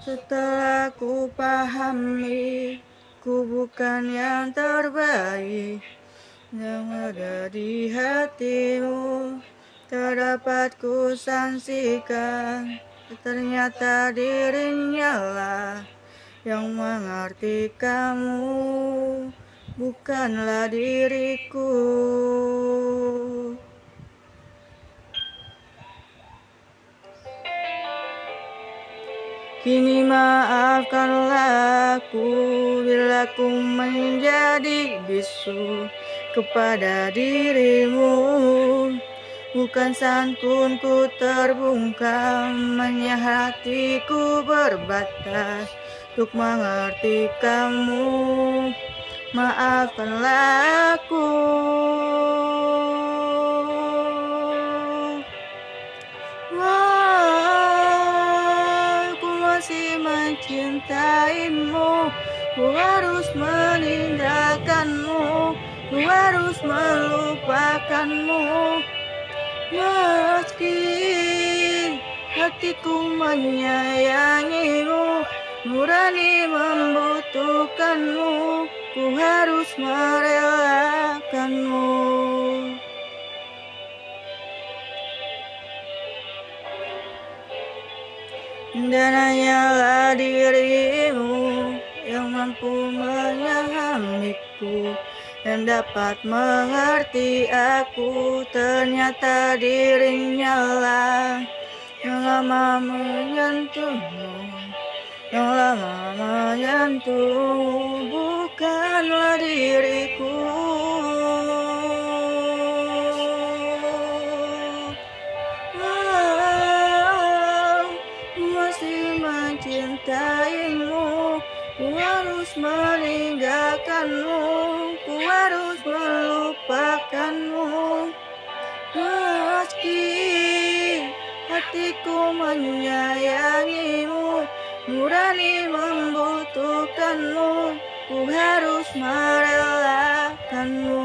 Setelah ku pahami Ku bukan yang terbaik. Yang ada di hatimu Terdapat ku sanksikan Ternyata dirinya lah Yang mengerti kamu Bukanlah diriku Kini maafkanlah aku bila ku menjadi bisu kepada dirimu. Bukan santun ku terbungkam Hanya hatiku berbatas Untuk mengerti kamu. Maafkanlah aku mencintaimu. Ku harus meninggalkanmu. Ku harus melupakanmu. Meski hatiku menyayangimu Nurani membutuhkanmu Ku harus merelakanmu Dan hanyalah dirimu yang mampu memahamiku Dan dapat mengerti aku. Ternyata dirinya lah yang lama menyentuhmu Yang lama menyentuhmu. Bukanlah diriku mencintaimu Ku harus meninggalkanmu Ku harus melupakanmu. Meski hatiku menyayangimu Nurani membutuhkanmu Ku harus merelakanmu